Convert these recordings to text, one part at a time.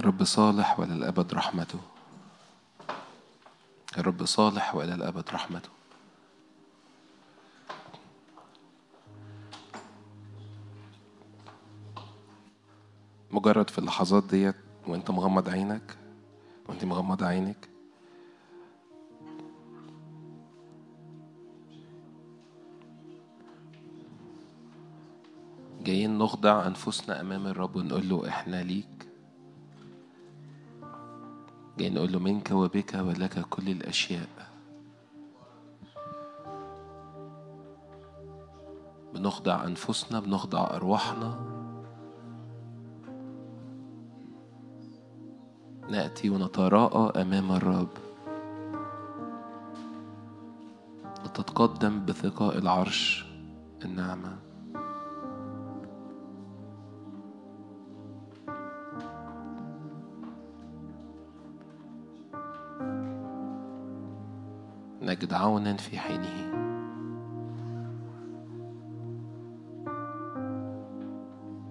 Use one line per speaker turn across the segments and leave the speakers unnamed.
الرب صالح وإلى الأبد رحمته. الرب صالح وإلى الأبد رحمته. مجرد في اللحظات ديت وانت مغمض عينك وانت مغمض عينك جايين نخضع أنفسنا أمام الرب ونقول له إحنا ليك. جايين نقول له منك وبك ولك كل الأشياء. بنخضع أنفسنا بنخضع أرواحنا. نأتي ونتراءى أمام الرب. وتتقدم بثقة العرش النعمه نجد عونا في حينه.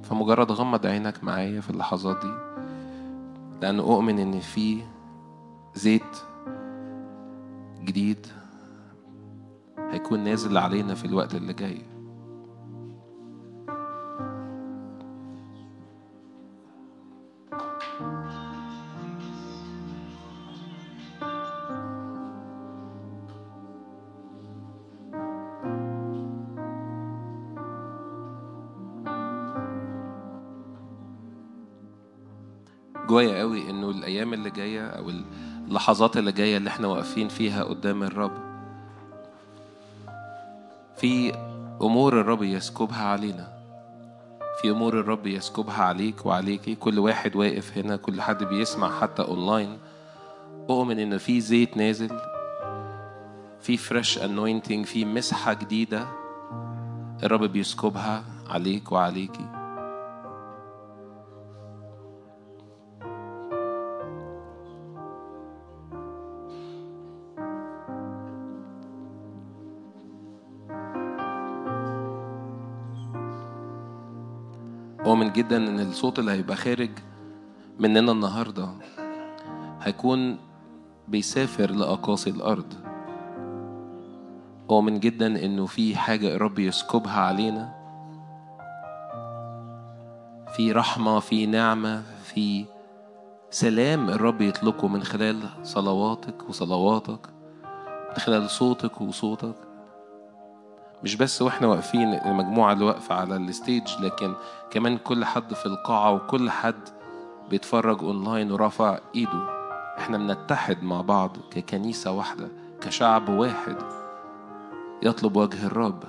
فمجرد غمض عينك معايا في اللحظات دي لأن أؤمن إن في زيت جديد هيكون نازل علينا في الوقت اللي جاي. الأيام اللي جاية أو اللحظات اللي جاية اللي إحنا واقفين فيها قدام الرب. في أمور الرب يسكبها علينا. في أمور الرب يسكبها عليك وعليكي. كل واحد واقف هنا كل حد بيسمع حتى أونلاين. اؤمن إن في زيت نازل. في fresh anointing في مسحة جديدة. الرب بيسكبها عليك وعليكي. أؤمن جدا إن الصوت اللي هيبقى خارج مننا النهاردة هيكون بيسافر لأقاصي الأرض. أؤمن جدا إنه في حاجة الرب يسكبها علينا. في رحمة في نعمة في سلام الرب يطلقه من خلال صلواتك وصلواتك من خلال صوتك وصوتك. مش بس وإحنا واقفين المجموعة اللي واقفة على ال stage لكن كمان كل حد في القاعة وكل حد بيتفرج اونلاين ورافع إيده. إحنا بنتحد مع بعض ككنيسة واحدة كشعب واحد. يطلب وجه الرب.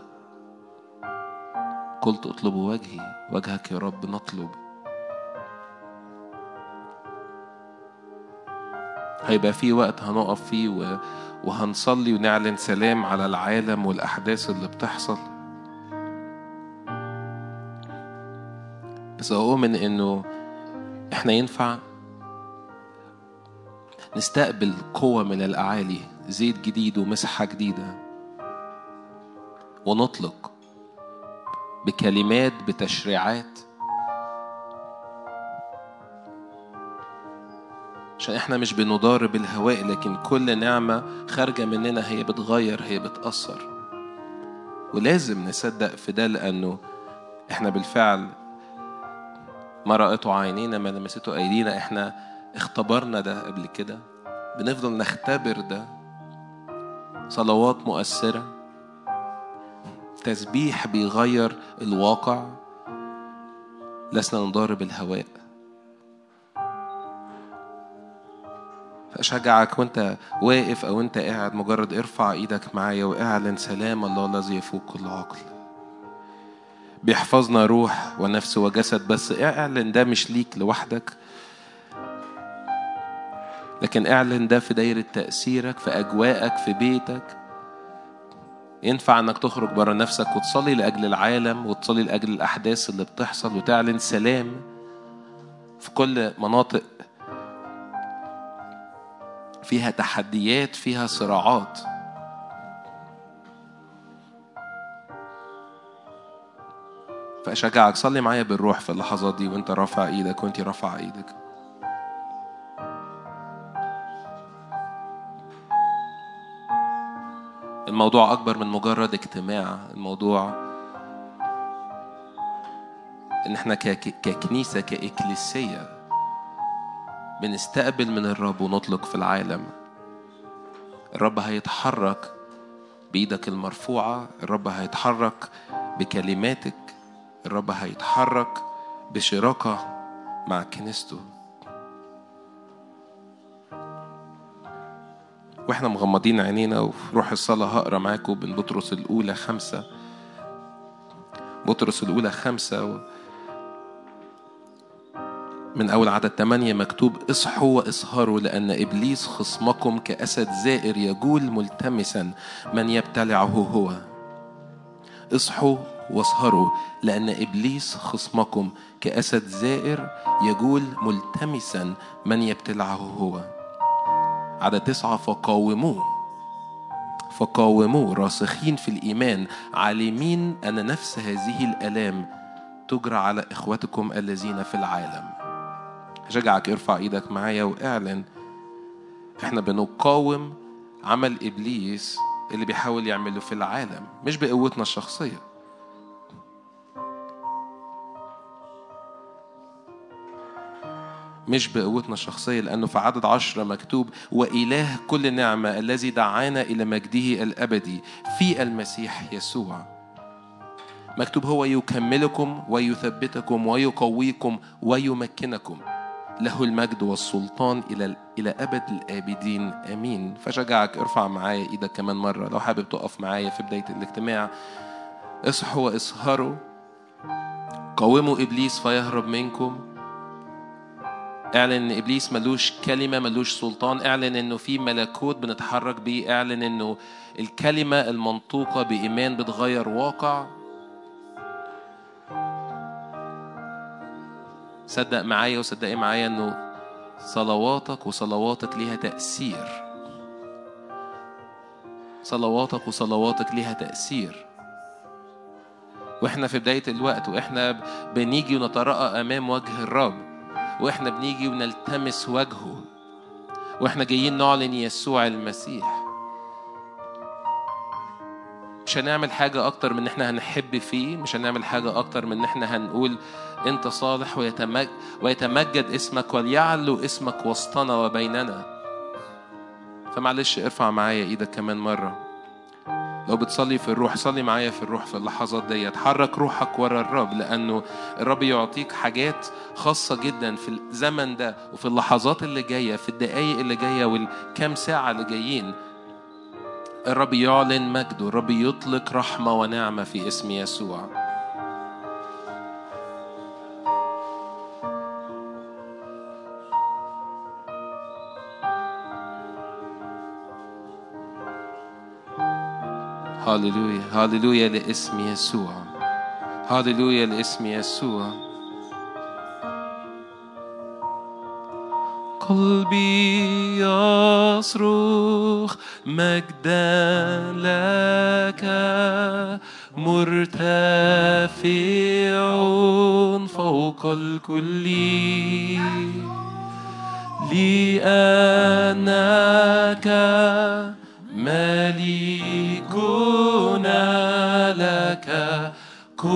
قلت اطلبوا وجهي وجهك يا رب نطلب. هيبقى في وقت هنقف فيه. وهنصلي ونعلن سلام على العالم والأحداث اللي بتحصل بس أؤمن إنه إحنا ينفع نستقبل قوة من الأعالي زيت جديد ومسحة جديدة ونطلق بكلمات بتشريعات عشان إحنا مش بنضارب الهواء لكن كل نعمة خارجة مننا هي بتغير هي بتأثر. ولازم نصدق في ده لأنه إحنا بالفعل ما رأته عينينا ما لمسته أيدينا إحنا اختبرنا ده قبل كده. بنفضل نختبر ده. صلوات مؤثرة. تسبيح بيغير الواقع. لسنا نضارب الهواء. فأشجعك وأنت واقف أو أنت قاعد مجرد ارفع إيدك معايا وإعلن سلام الله الذي يفوق كل عقل. بيحفظنا روح ونفس وجسد بس اعلن ده مش ليك لوحدك. لكن اعلن ده في دايرة تأثيرك في أجواءك في بيتك. ينفع إنك تخرج بره نفسك وتصلي لأجل العالم وتصلي لأجل الأحداث اللي بتحصل وتعلن سلام في كل مناطق فيها تحديات فيها صراعات. فأشجعك صلي معايا بالروح في اللحظات دي وأنت رافع إيدك وأنت رافع إيدك. الموضوع أكبر من مجرد اجتماع. الموضوع إن إحنا ككنيسة كإكليسية. بنستقبل من الرب ونطلق في العالم الرب هيتحرك بإيدك المرفوعة الرب هيتحرك بكلماتك الرب هيتحرك بشراكة مع كنيسته وإحنا مغمضين عينينا وفي روح الصلاة هقرأ معاكم من بطرس الأولى خمسة بطرس الأولى خمسة. من أول عدد ثمانية مكتوب اصحوا وإسهروا لأن إبليس خصمكم كأسد زائر يجول ملتمسا من يبتلعه هو. اصحوا واسهروا لأن إبليس خصمكم كأسد زائر يجول ملتمسا من يبتلعه هو. عدد تسعة فقاوموه. فقاوموه راسخين في الإيمان عالمين أن نفس هذه الآلام تجرى على إخوتكم الذين في العالم. هشجعك ارفع إيدك معايا واعلن. إحنا بنقاوم عمل إبليس اللي بيحاول يعمله في العالم مش بقوتنا الشخصية. مش بقوتنا الشخصية لأنه في عدد عشرة مكتوب وإله كل نعمة الذي دعانا إلى مجده الأبدي في المسيح يسوع. مكتوب هو يكملكم ويثبتكم ويقويكم ويمكنكم. له المجد والسلطان إلى إلى أبد الآبدين. آمين. فشجعك ارفع معايا إيدك كمان مرة. لو حابب تقف معايا في بداية الاجتماع اصحوا واسهروا. قوموا إبليس فيهرب منكم. اعلن إن إبليس ملوش كلمة ملوش سلطان. اعلن إنه في ملكوت بنتحرك بيه. اعلن إنه الكلمة المنطوقة بإيمان بتغير واقع. صدق معايا وصدقي معايا إنه صلواتك وصلواتك ليها تأثير. صلواتك وصلواتك ليها تأثير. وإحنا في بداية الوقت وإحنا بنيجي ونترقى أمام وجه الرب وإحنا بنيجي ونلتمس وجهه. وإحنا جايين نعلن يسوع المسيح. مش هنعمل حاجة أكتر من إن إحنا هنحب فيه مش هنعمل حاجة أكتر من إن إحنا هنقول أنت صالح ويتمجد, ويتمجد اسمك وليعلو اسمك وسطنا وبيننا. فمعلش ارفع معايا إيدك كمان مرة. لو بتصلي في الروح صلي معايا في الروح في اللحظات دي حرك روحك ورا الرب لأنه الرب يعطيك حاجات خاصة جدا في الزمن ده وفي اللحظات اللي جاية في الدقايق اللي جاية والكام ساعة اللي جايين. الرب يعلن مجده الرب يطلق رحمة ونعمة في اسم يسوع. هاللويا هاللويا لاسم يسوع هاللويا لاسم يسوع قلبي يصرخ مجدا لك مرتفع فوق الكل لأنك مليكنا لك كل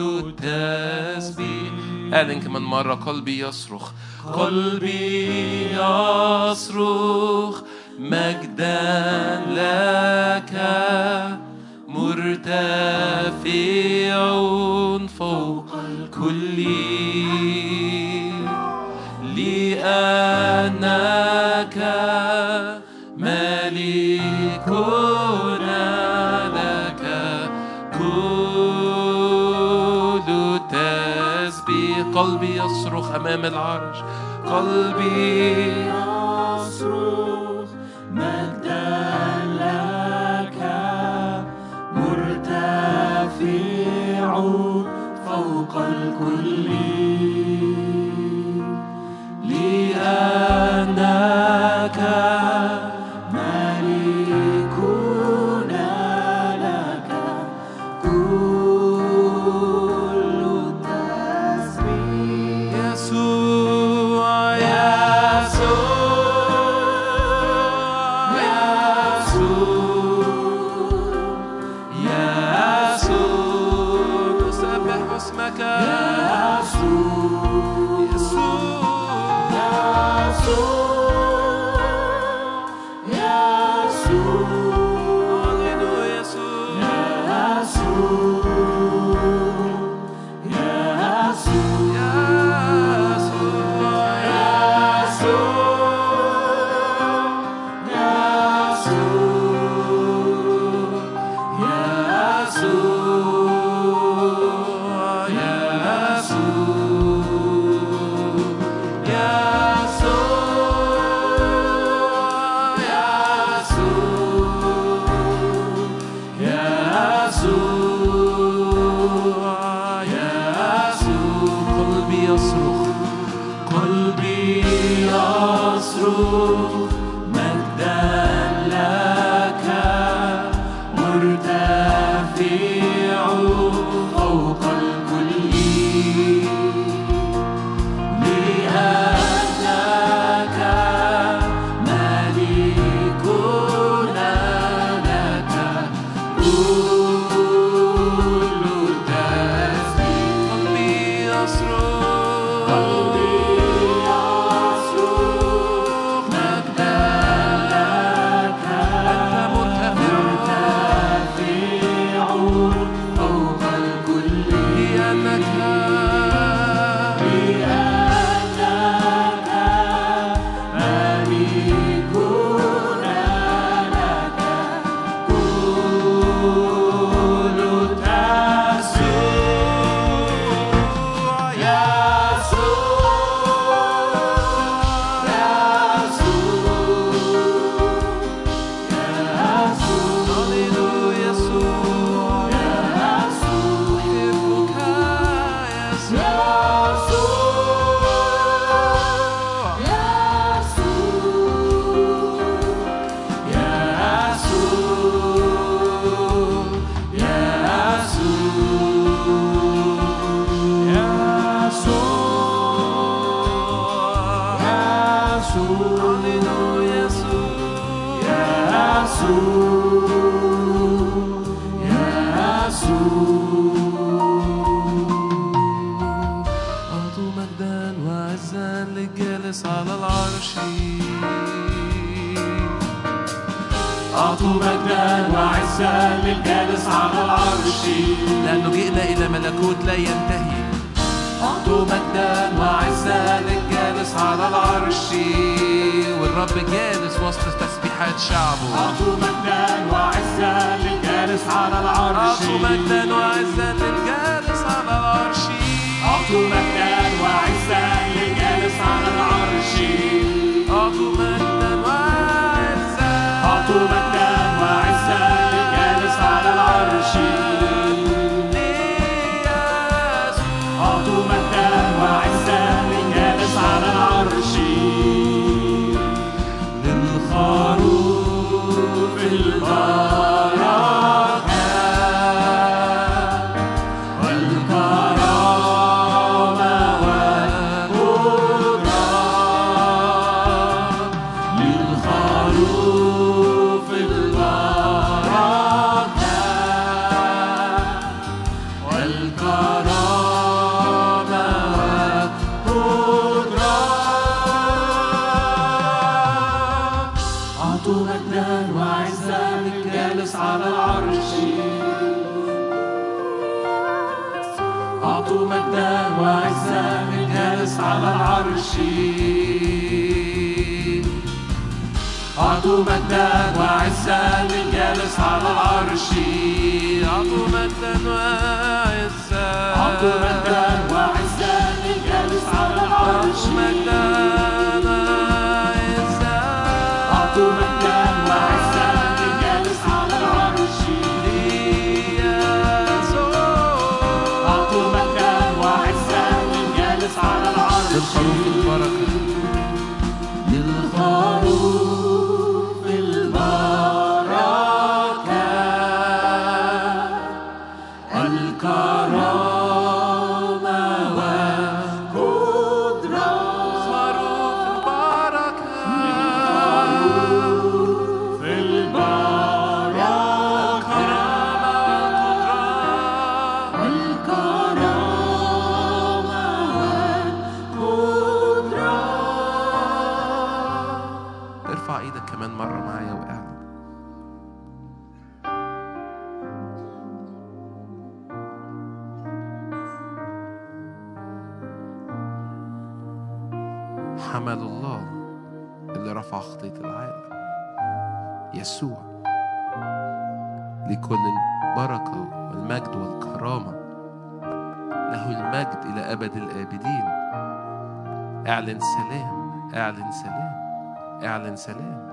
التسبيح اعلن كمان مرة قلبي يصرخ. قلبي يصرخ. مجدا لك مرتفع فوق الكل لأنك قلبي يصرخ أمام العرش. قلبي
يصرخ مجدا لك مرتفع فوق الكل. لأنك
على العرش والرب جالس وسط تسبيحات شعبه.
أعطوا مجدا وعزا للجالس على العرش.
أعطوا مجدا وعزا للجالس على العرش.
أعطوا مجدا
مجدا وعزا
من جالس على العرش. أعطوا مجدا وعزا من جالس على العرش. أعطوا مجدا وعزا أعطوا مجدا وعزا من جالس على العرش.
اعلن سلام اعلن سلام اعلن سلام.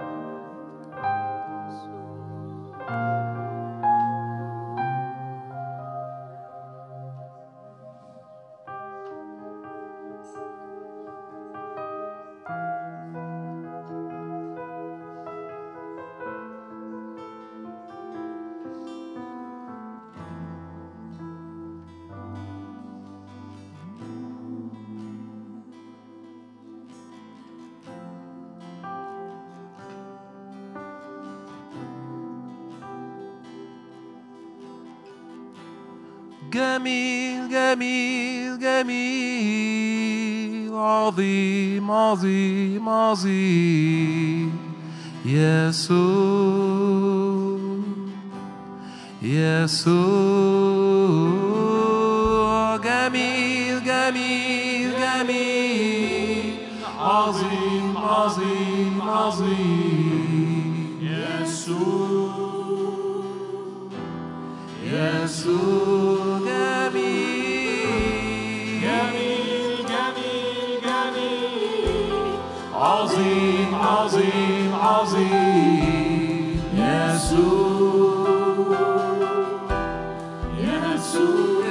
جميل جميل جميل عظيم عظيم عظيم. يسوع يسوع جميل جميل جميل. عظيم عظيم عظيم.
يسوع
يسوع.
عظيم عظيم عظيم. يسوع يسوع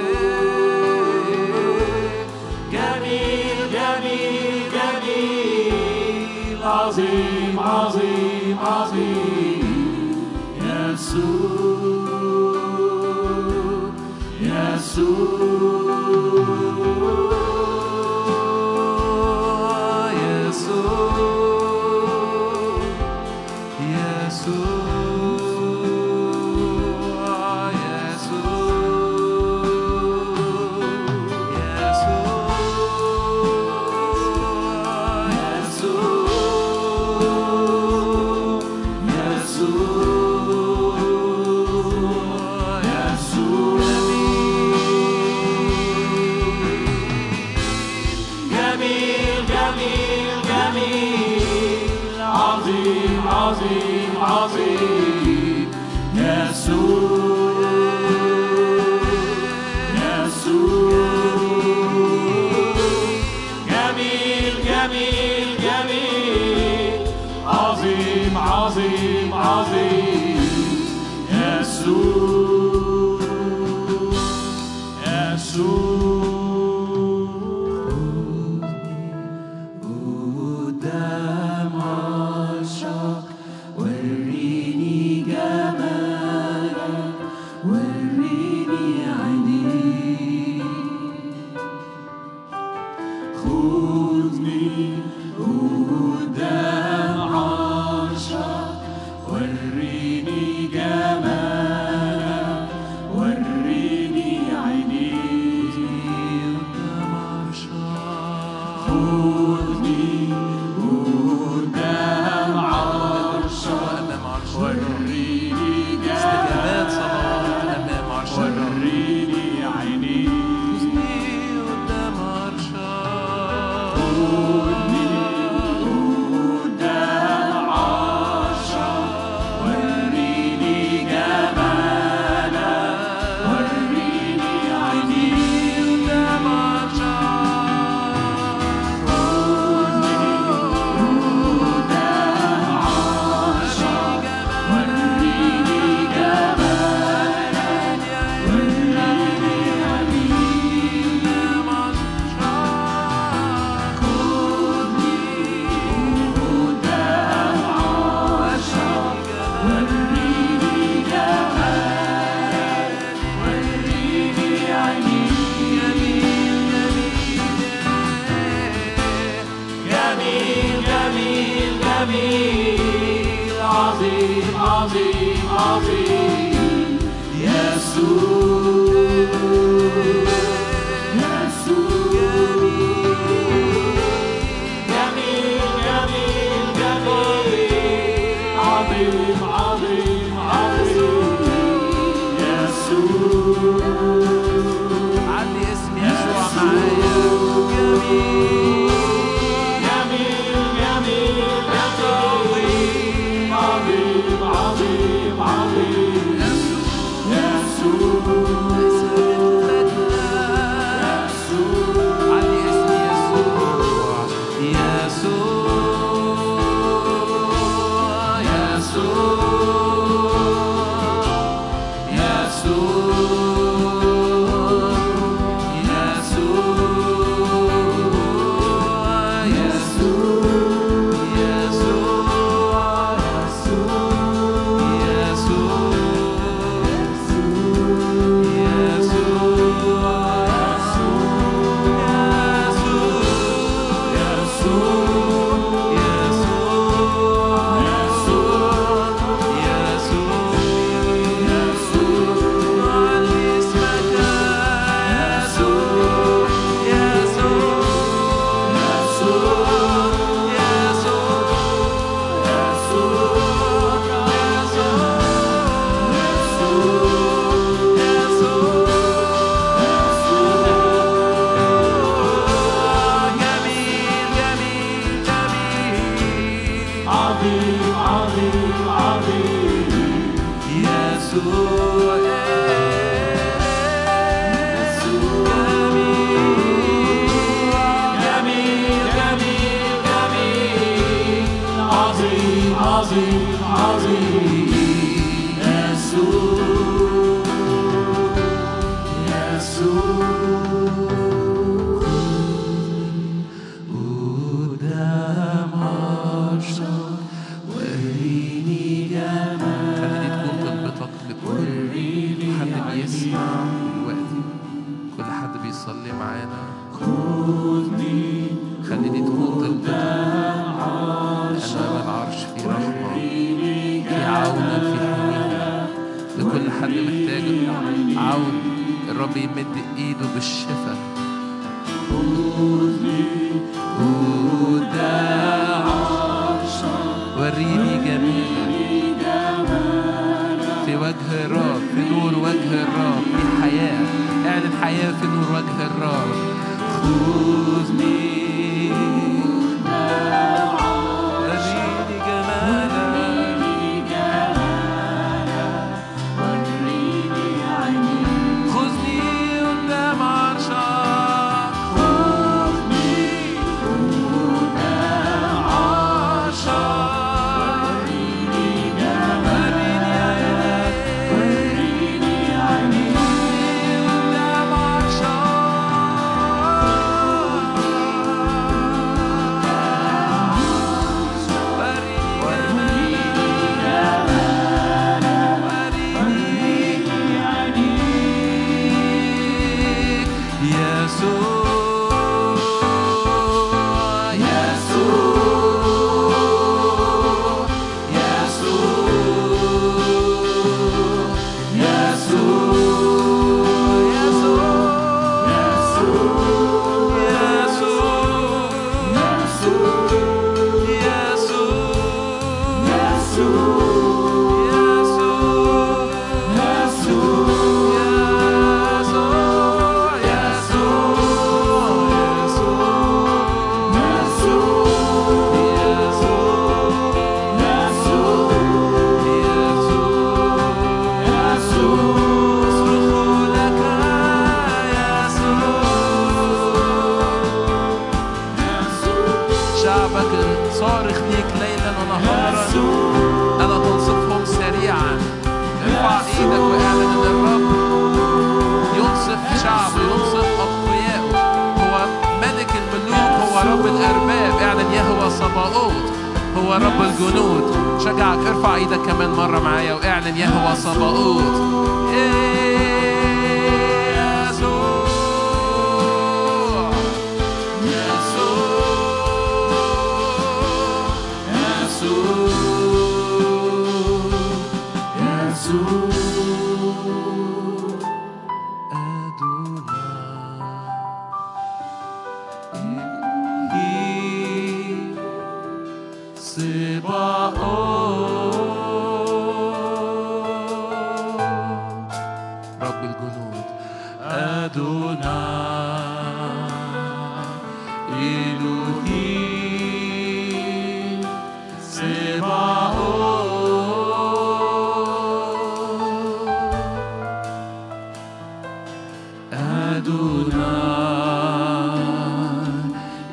جميل جميل جميل عظيم عظيم عظيم يسوع
يسوع.
قدام عرشك وريني
جاي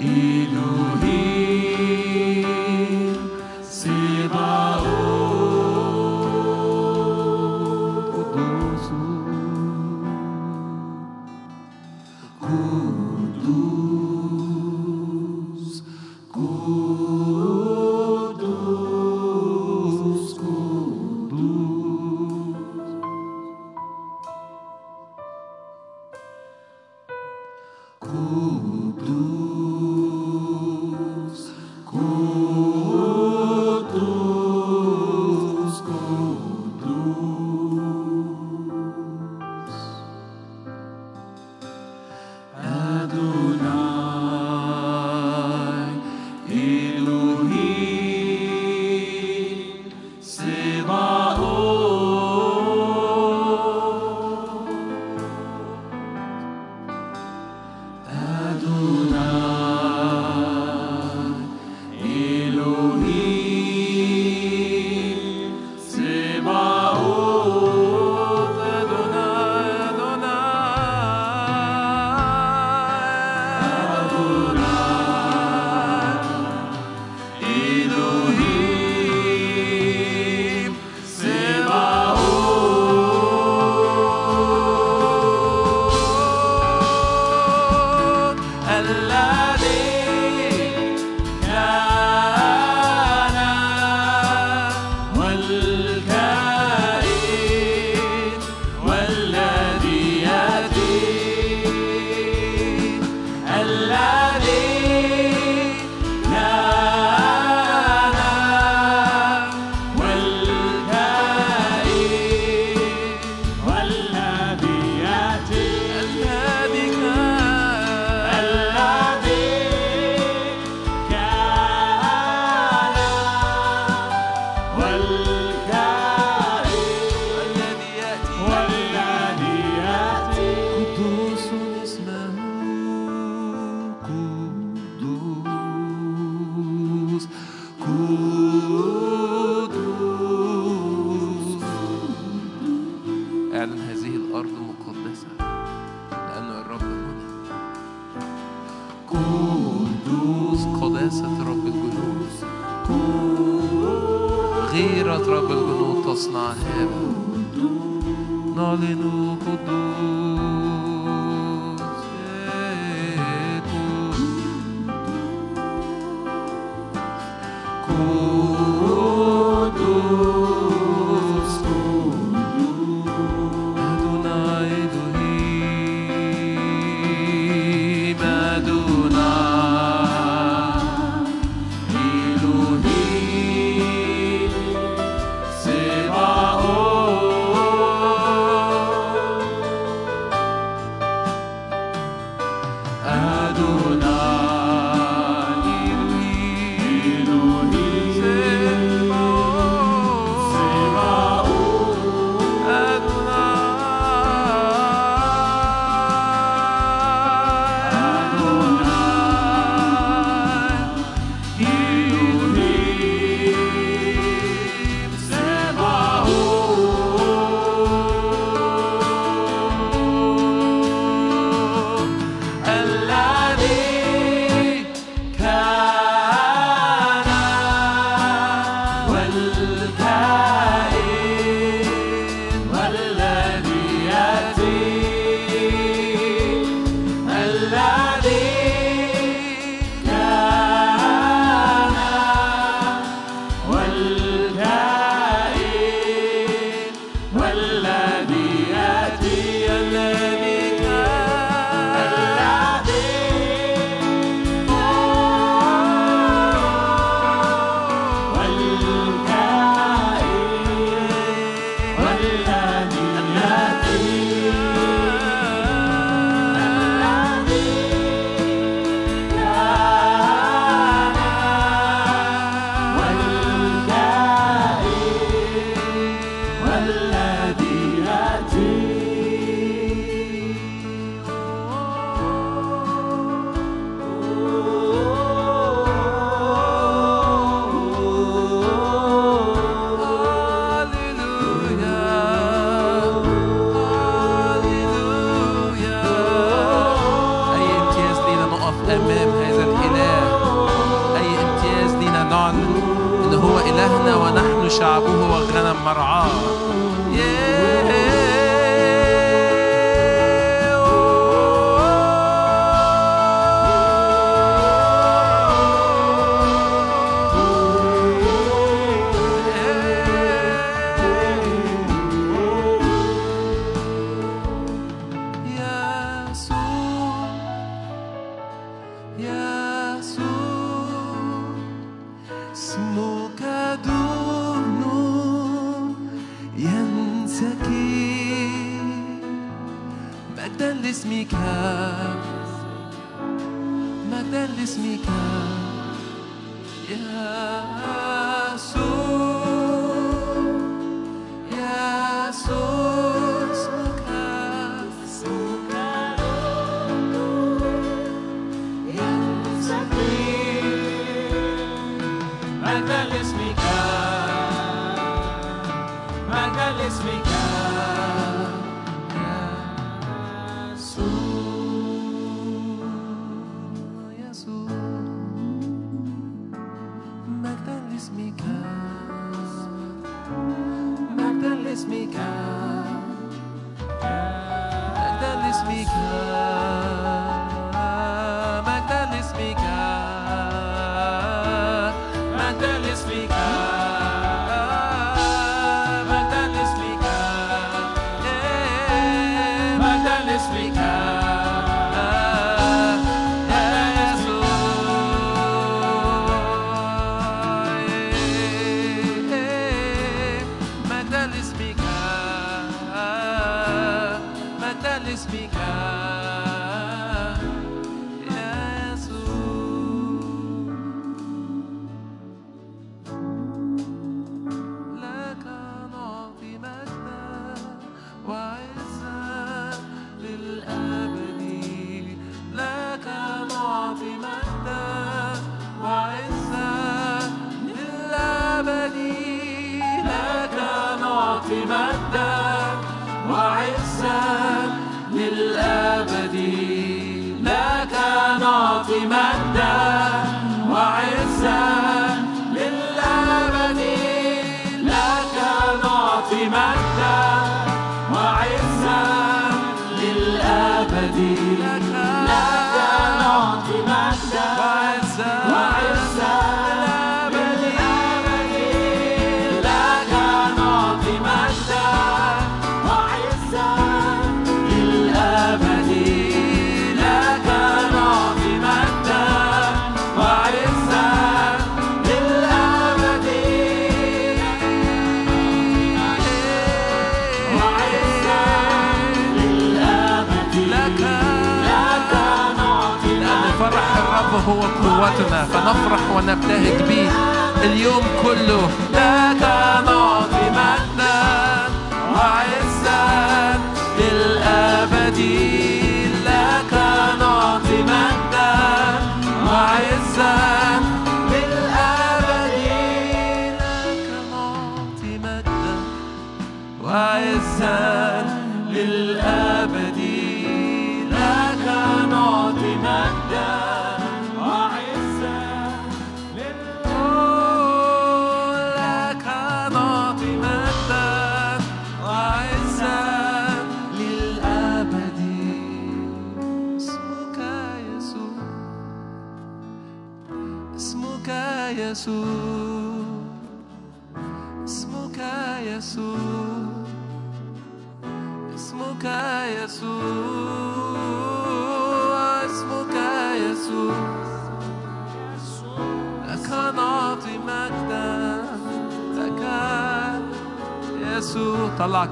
Elohim. تصنع هذا نعلن قدوس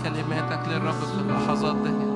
كلماتك للرب في اللحظات دي.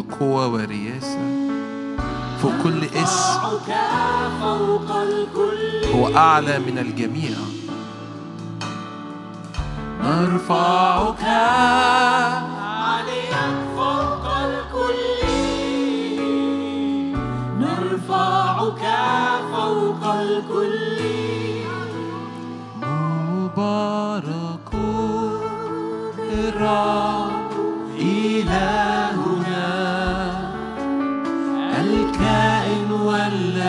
قوة ورياسة فوق كل اسم. هو أعلى من الجميع. نرفعك
عاليا فوق الكل. نرفعك فوق الكل.
مبارك الرب إلهنا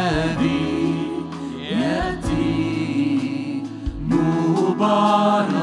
والذي يأتي مبارك.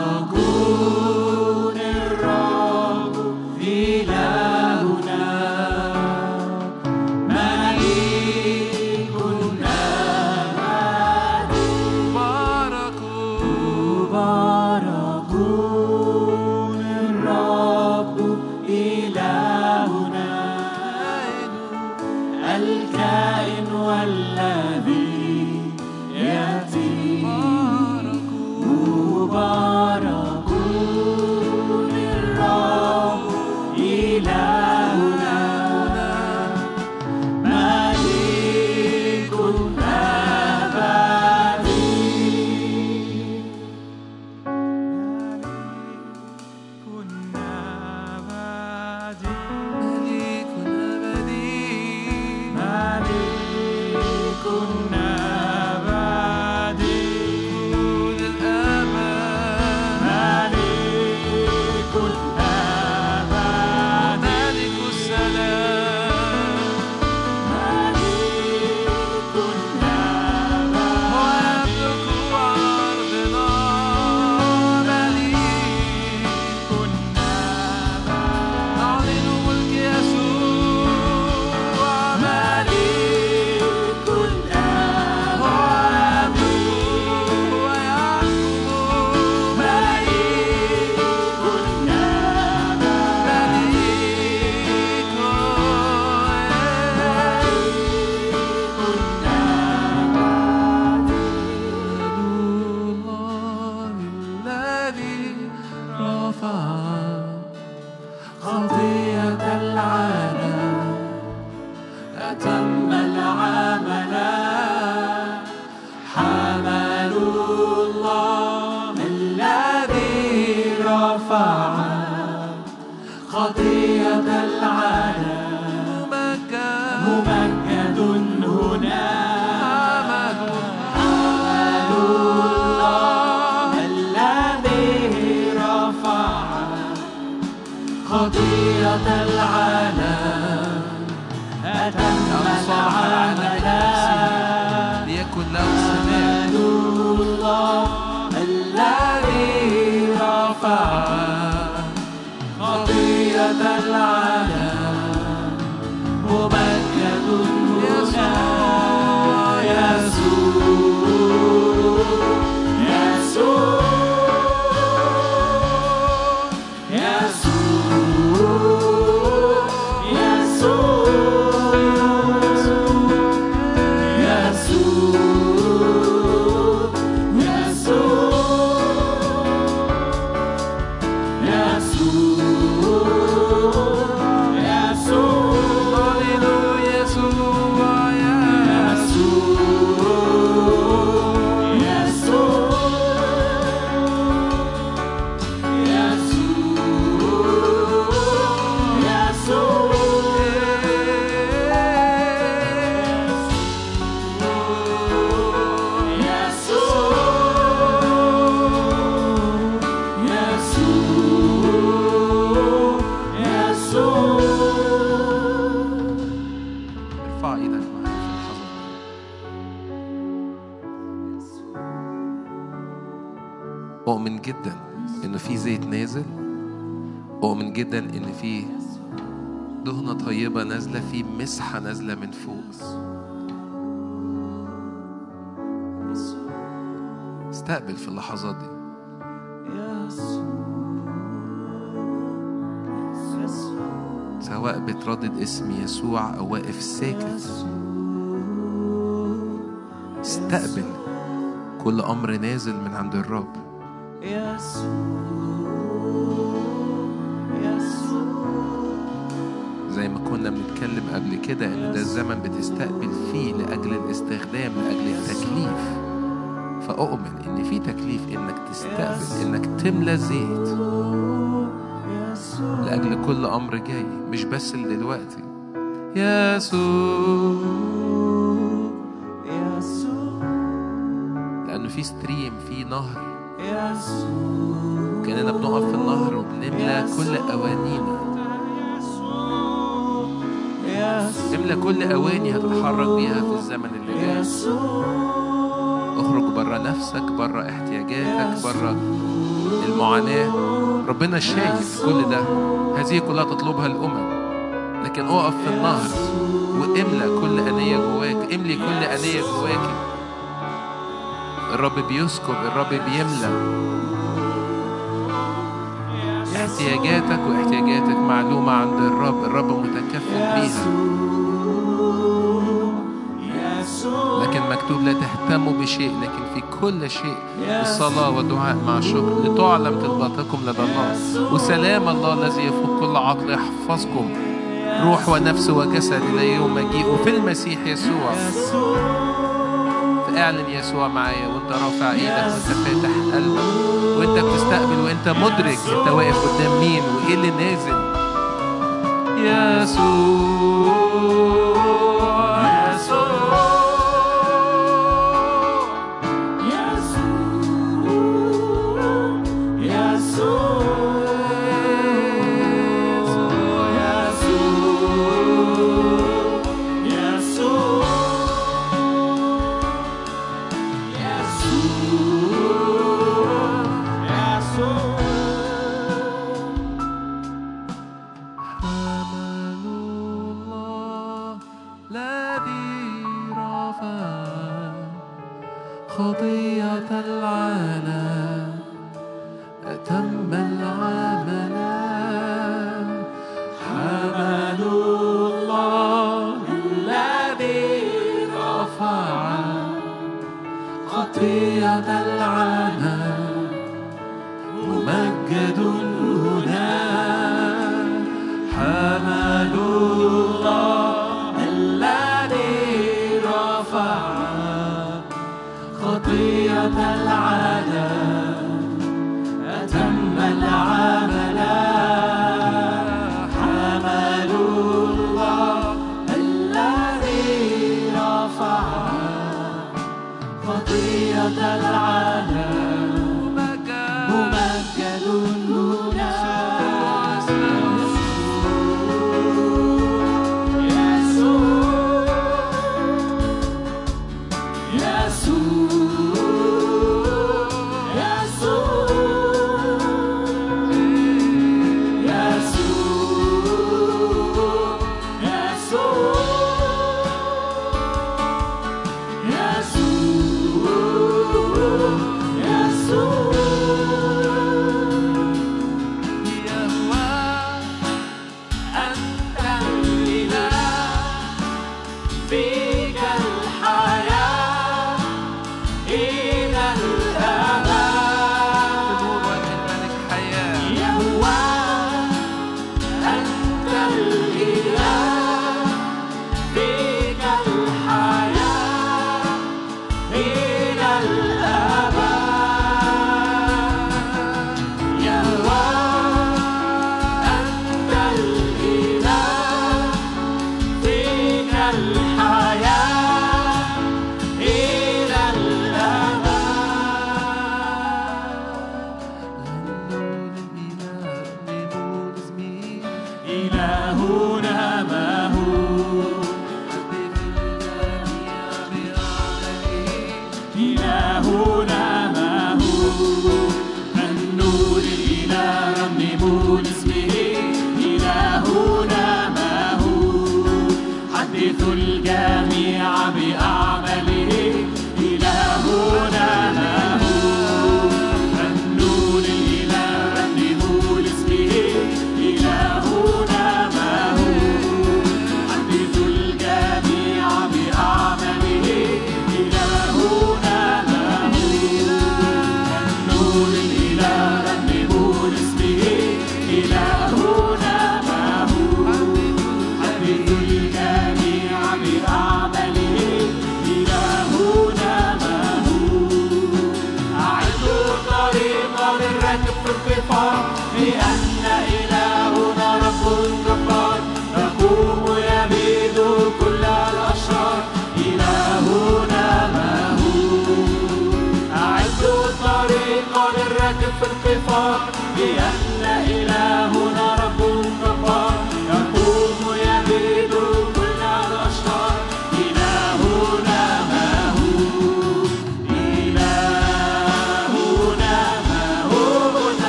استقبل في اللحظات دي. سواء بتردد اسم يسوع أو واقف ساكت. استقبل كل أمر نازل من عند الرب. زي ما كنا بنتكلم قبل كده إن ده الزمن بتستقبل فيه لأجل الاستخدام لأجل التكليف. فأؤمن إن في تكليف إنك تستقبل إنك تملى زيت لأجل كل أمر جاي مش بس لدلوقتي. يسوع لأنه في ستريم في نهر. كأننا بنقف في النهر وبنملى كل أوانينا. املى كل أواني هتتحرك بيها في الزمن اللي جاي. اخرج بره نفسك بره احتياجاتك بره المعاناة. ربنا شايف كل ده. هذه كلها تطلبها الأمم. لكن اقف في النهر واملى كل أنية جواك املي كل أنية جواك. الرب بيسكب الرب بيملى احتياجاتك واحتياجاتك معلومة عند الرب الرب متكفل بيها. مكتوب لا تهتموا بشيء لكن في كل شيء بالصلاة والدعاء مع شكر لتعلم طلباتكم لدى الله. وسلام الله الذي يفوق كل عقل. يحفظكم روح ونفس وجسد إلى يوم مجيء في المسيح يسوع. فاعلن يسوع معايا. وانت رافع إيدك. وانت فاتح قلبك. وانت بتستقبل. وانت مدرك. انت واقف قدام مين. وإيه اللي نازل. يسوع. خطية العالم. إلهنا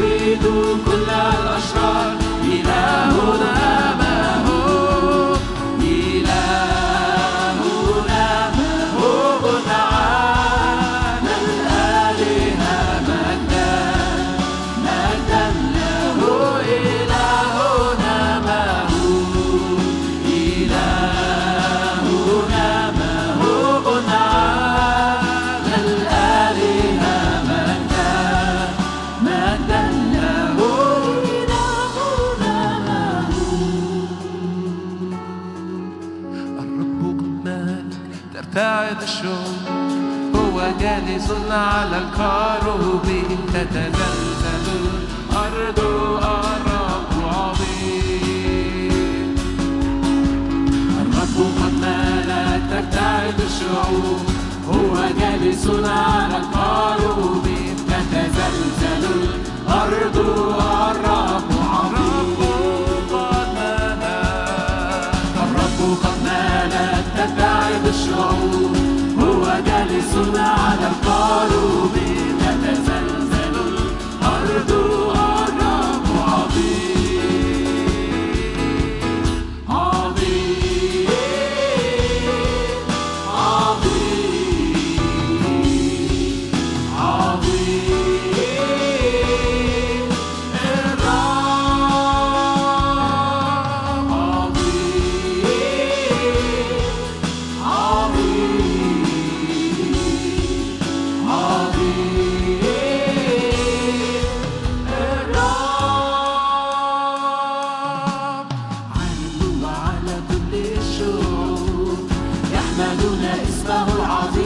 اليوم كل الأشرار. إلهنا
جالس على الكروب تتزلزل الأرض أرق عظيم
الرب قد لا ترتعد الشعوب. هو جالس على الكروب تتزلزل. الأرض الرب عظيم الرب قد مالت ترتعد الشعوب. جالس على القارب تتزلزل أملنا اسمه العظيم.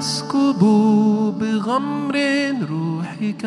تسكب بغمر روحك.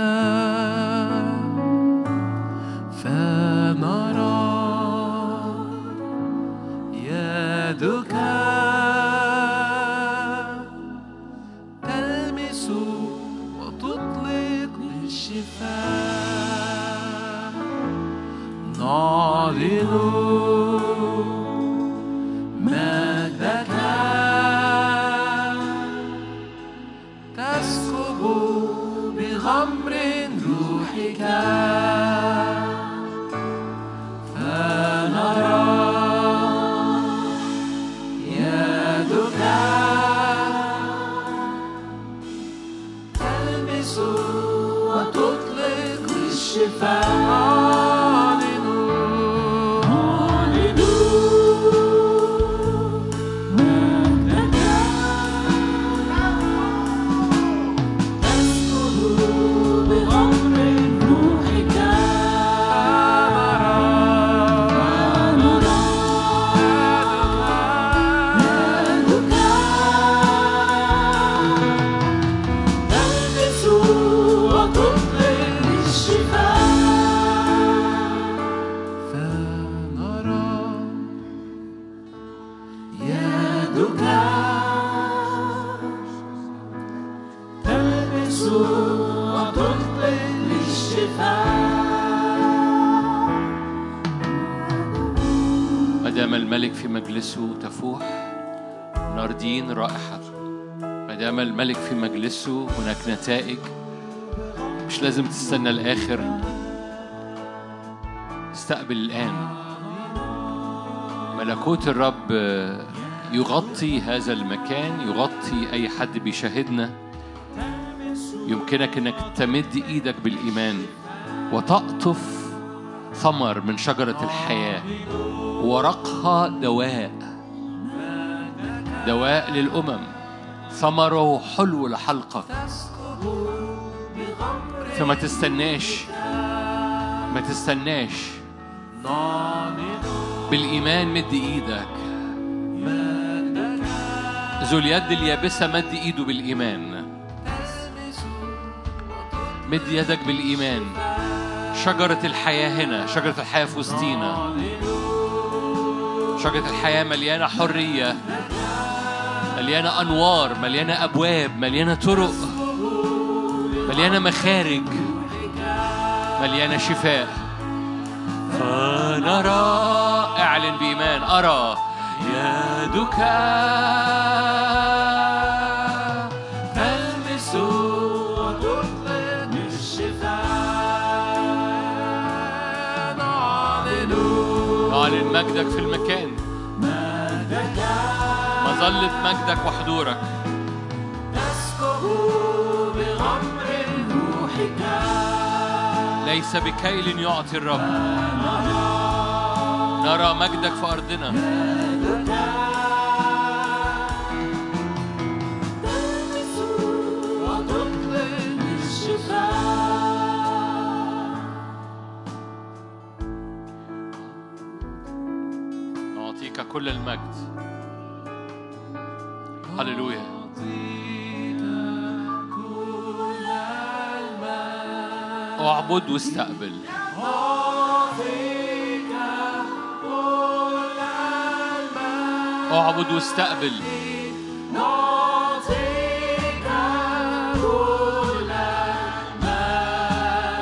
ناردين رائحته ما دام الملك في مجلسه هناك نتائج. مش لازم تستنى الآخر. استقبل الآن. ملكوت الرب يغطي هذا المكان يغطي أي حد بيشاهدنا يمكنك أنك تمد إيدك بالإيمان وتقطف ثمر من شجرة الحياة. ورقها دواء. دواء للأمم. ثمره حلو لحلقك فما تستناش. ما تستناش. بالإيمان مد إيدك. ذو اليد اليابسة مد إيده بالإيمان. مد يدك بالإيمان. شجرة الحياة هنا. شجرة الحياة في وسطينا شجرة الحياة مليانة حرية. مليانة أنوار مليانة أبواب مليانة طرق مليانة مخارج مليانة شفاء. فنرى اعلن بإيمان أرى يدك مجدك في المكان. مظلة مجدك وحضورك. ليس بكيل يعطي الرب. نرى مجدك في أرضنا. نعطيك كل المجد. هللويا اعبد واستقبل. اعبد واستقبل.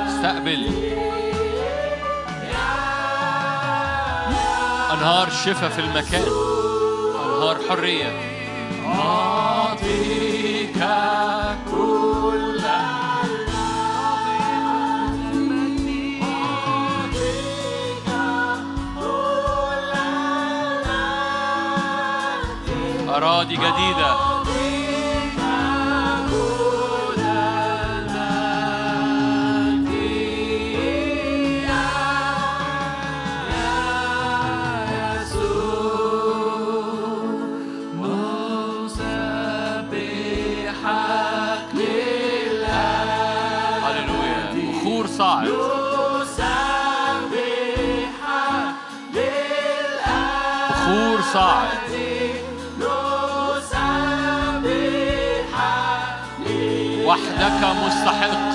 استقبل. أنهار شفاء في المكان. أنهار حرية. أراضي جديدة. مستحق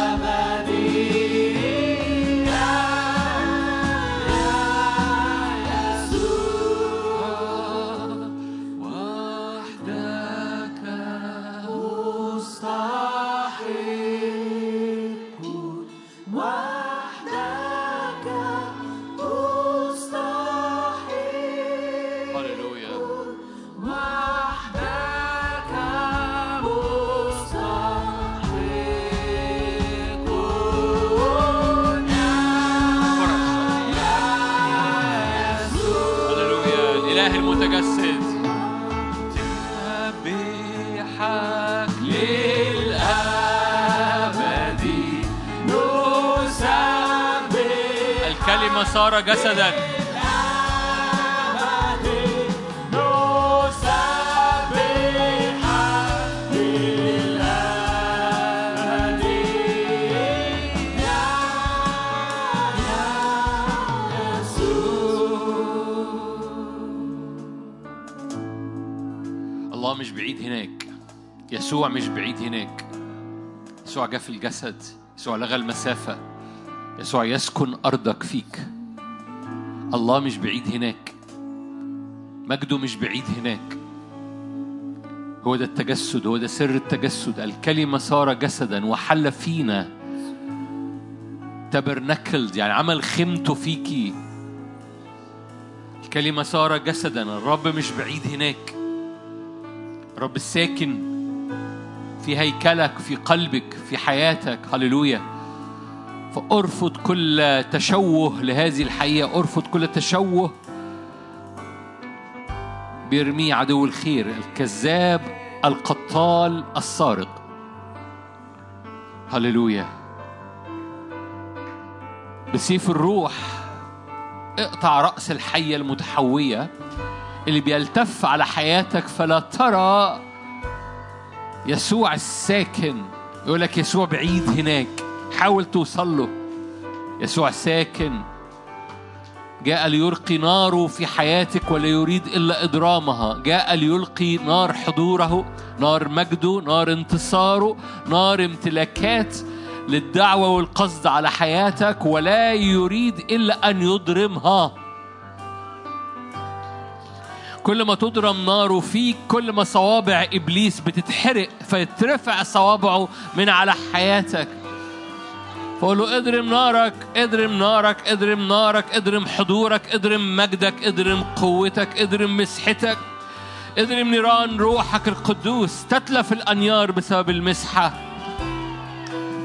صار جسدا. الله مش بعيد هناك. يسوع مش بعيد هناك. يسوع جاء في الجسد. يسوع لغى المسافة. يسوع يسكن أرضك فيك. الله مش بعيد هناك. مجده مش بعيد هناك. هو ده التجسد هو ده سر التجسد. الكلمة صار جسدا وحل فينا. تبرنكلد يعني عمل خيمته فيكي الكلمة صار جسدا الرب مش بعيد هناك. الرب الساكن في هيكلك في قلبك في حياتك. هللويا. فأرفض كل تشوه لهذه الحقيقة. أرفض كل تشوه بيرميه عدو الخير الكذاب القتال السارق. هللويا. بسيف الروح اقطع رأس الحية المتحوية اللي بيلتف على حياتك فلا ترى يسوع الساكن. يقول لك يسوع بعيد هناك. حاول توصل له. يسوع ساكن. جاء ليلقي ناره في حياتك ولا يريد إلا اضرامها جاء ليلقي نار حضوره نار مجده نار انتصاره نار امتلاكات للدعوة والقصد على حياتك ولا يريد إلا أن يضرمها. كل ما تضرم ناره فيك كل ما صوابع إبليس بتتحرق فيترفع صوابعه من على حياتك. فقول له اضرم نارك اضرم نارك اضرم نارك اضرم حضورك اضرم مجدك اضرم قوتك اضرم مسحتك. اضرم نيران روحك القدوس تتلف الأنيار بسبب المسحة.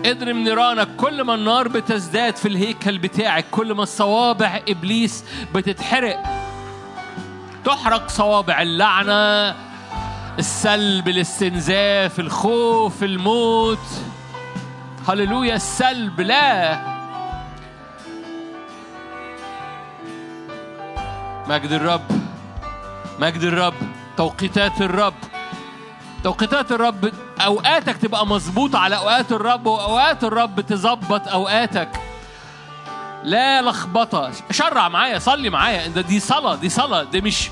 اضرم نيرانك كل ما النار بتزداد في الهيكل بتاعك كل ما الصوابع إبليس بتتحرق. تحرق صوابع اللعنة السلب الاستنزاف الخوف الموت. هللويا السلب لا. مجد الرب مجد الرب توقيتات الرب توقيتات الرب. أوقاتك تبقى مظبوطة على أوقات الرب وأوقات الرب تظبط أوقاتك. لا لخبطة. شرع معايا صلي معايا. ده دي صلاة دي صلاة. دي مش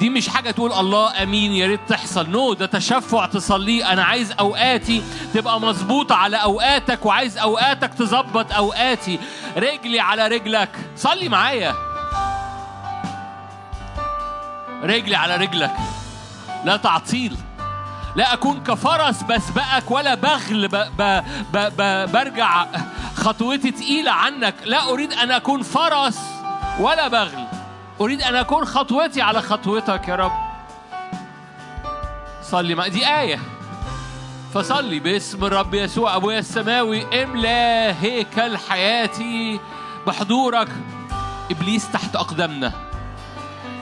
دي مش حاجة تقول الله آمين يا ريت تحصل. نو ده تشفع تصليه أنا عايز أوقاتي تبقى مظبوطة على أوقاتك وعايز أوقاتك تظبط أوقاتي. رجلي على رجلك. صلي معايا. رجلي على رجلك. لا تعطيل. لا أكون كفرس بسبقك ولا بغل ب ب ب ب برجع خطوتي تقيلة عنك. لا أريد أن أكون فرس ولا بغل. أريد أن أكون خطوتي على خطوتك يا رب. صلي مع دي آية. فصلي. باسم الرب يسوع أبويا السماوي املا هيكل حياتي بحضورك. إبليس تحت أقدامنا.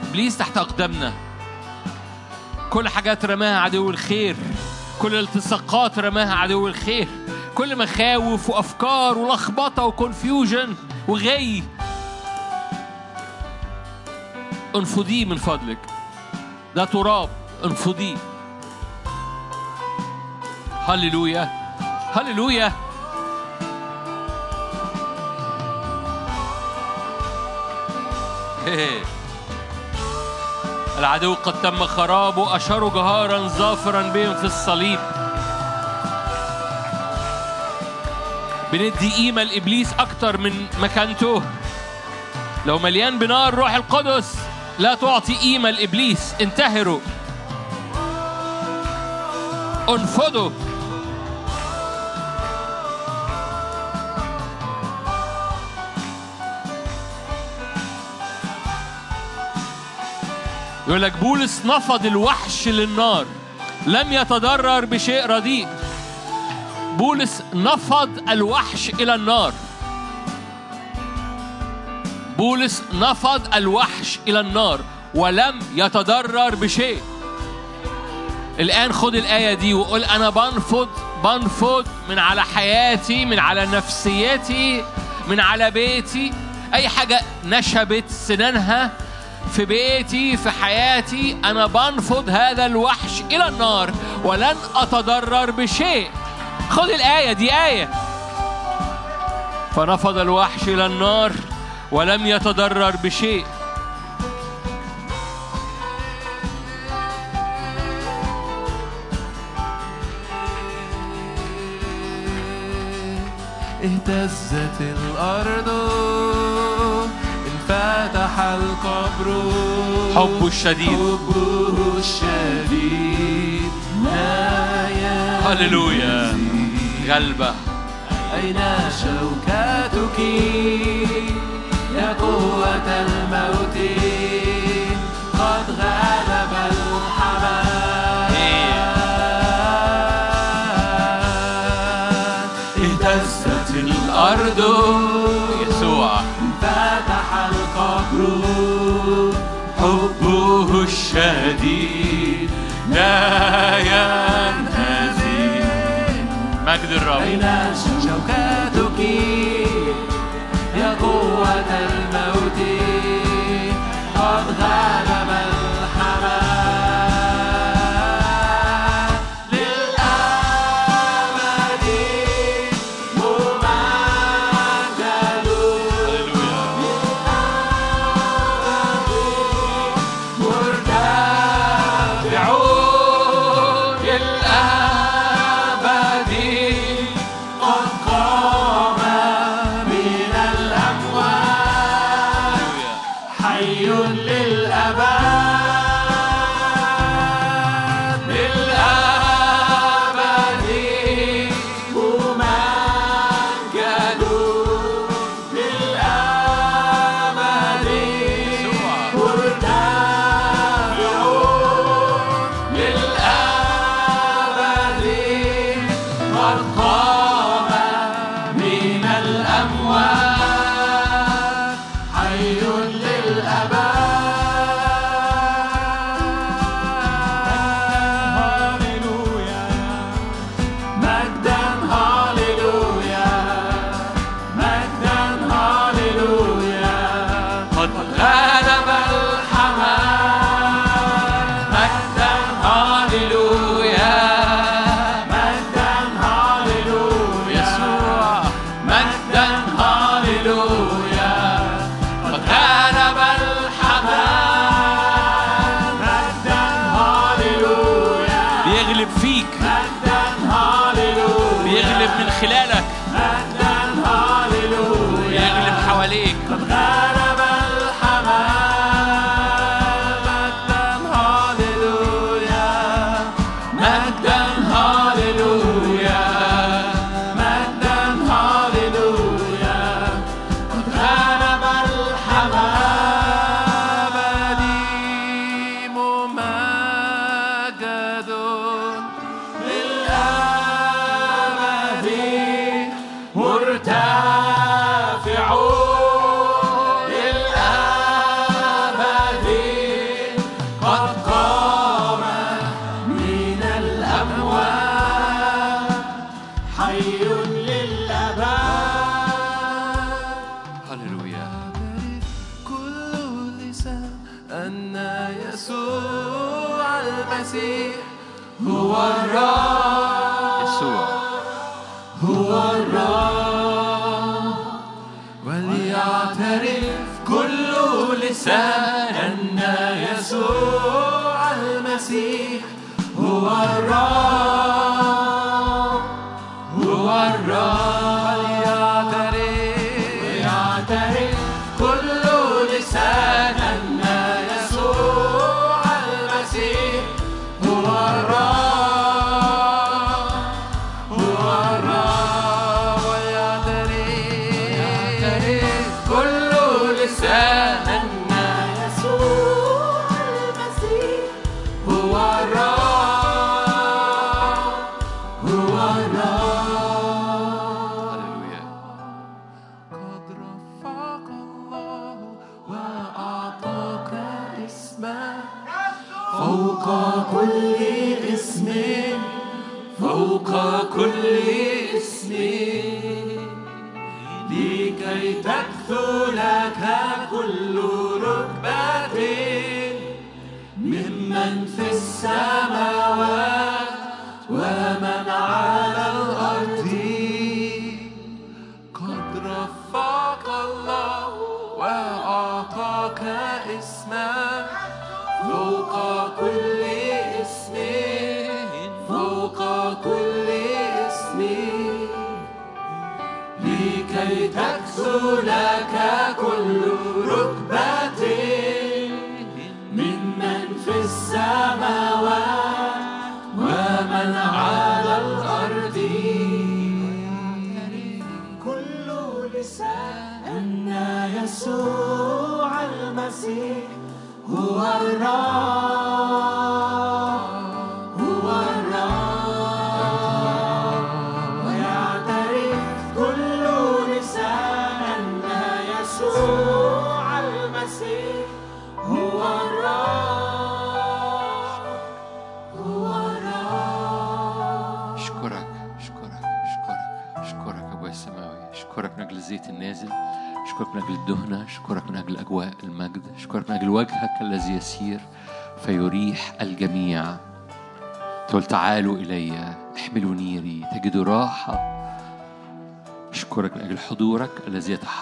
إبليس تحت أقدامنا. كل حاجات رماها عدو الخير. كل التصاقات رماها عدو الخير. كل مخاوف وأفكار ولخبطة وكونفيوجن وغي انفضيه من فضلك. ده تراب انفضيه هللويا هللويا. العدو قد تم خرابه أشاروا جهارا ظافرا بهم في الصليب. بندي قيمة لإبليس أكتر من مكانته. لو مليان بنار روح القدس. لا تعطي قيمة لإبليس. انتهروا. انفضوا. يقول لك بولس نفض الوحش للنار. لم يتضرر بشيء رديء. بولس نفض الوحش إلى النار. بولس نفض الوحش إلى النار ولم يتضرر بشيء. الآن خد الآية دي وقول أنا بنفض بنفض من على حياتي من على نفسيتي من على بيتي. أي حاجة نشبت سنانها في بيتي في حياتي أنا بنفض هذا الوحش إلى النار ولن أتضرر بشيء. خد الآية دي آية. فنفض الوحش إلى النار ولم يتضرر بشيء.
اهتزت الأرض انفتح القبر.
حبه الشديد.
حبه الشديد. لا
هللويا. غلبة.
أين شوكتك؟ قوة الموت. قد غلب الحمام. اهتزت الأرض.
يسوع.
فتح القبر. حبه الشديد. لا ينهزم.
مجد الرب.
أين شوكتك الموت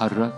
الذي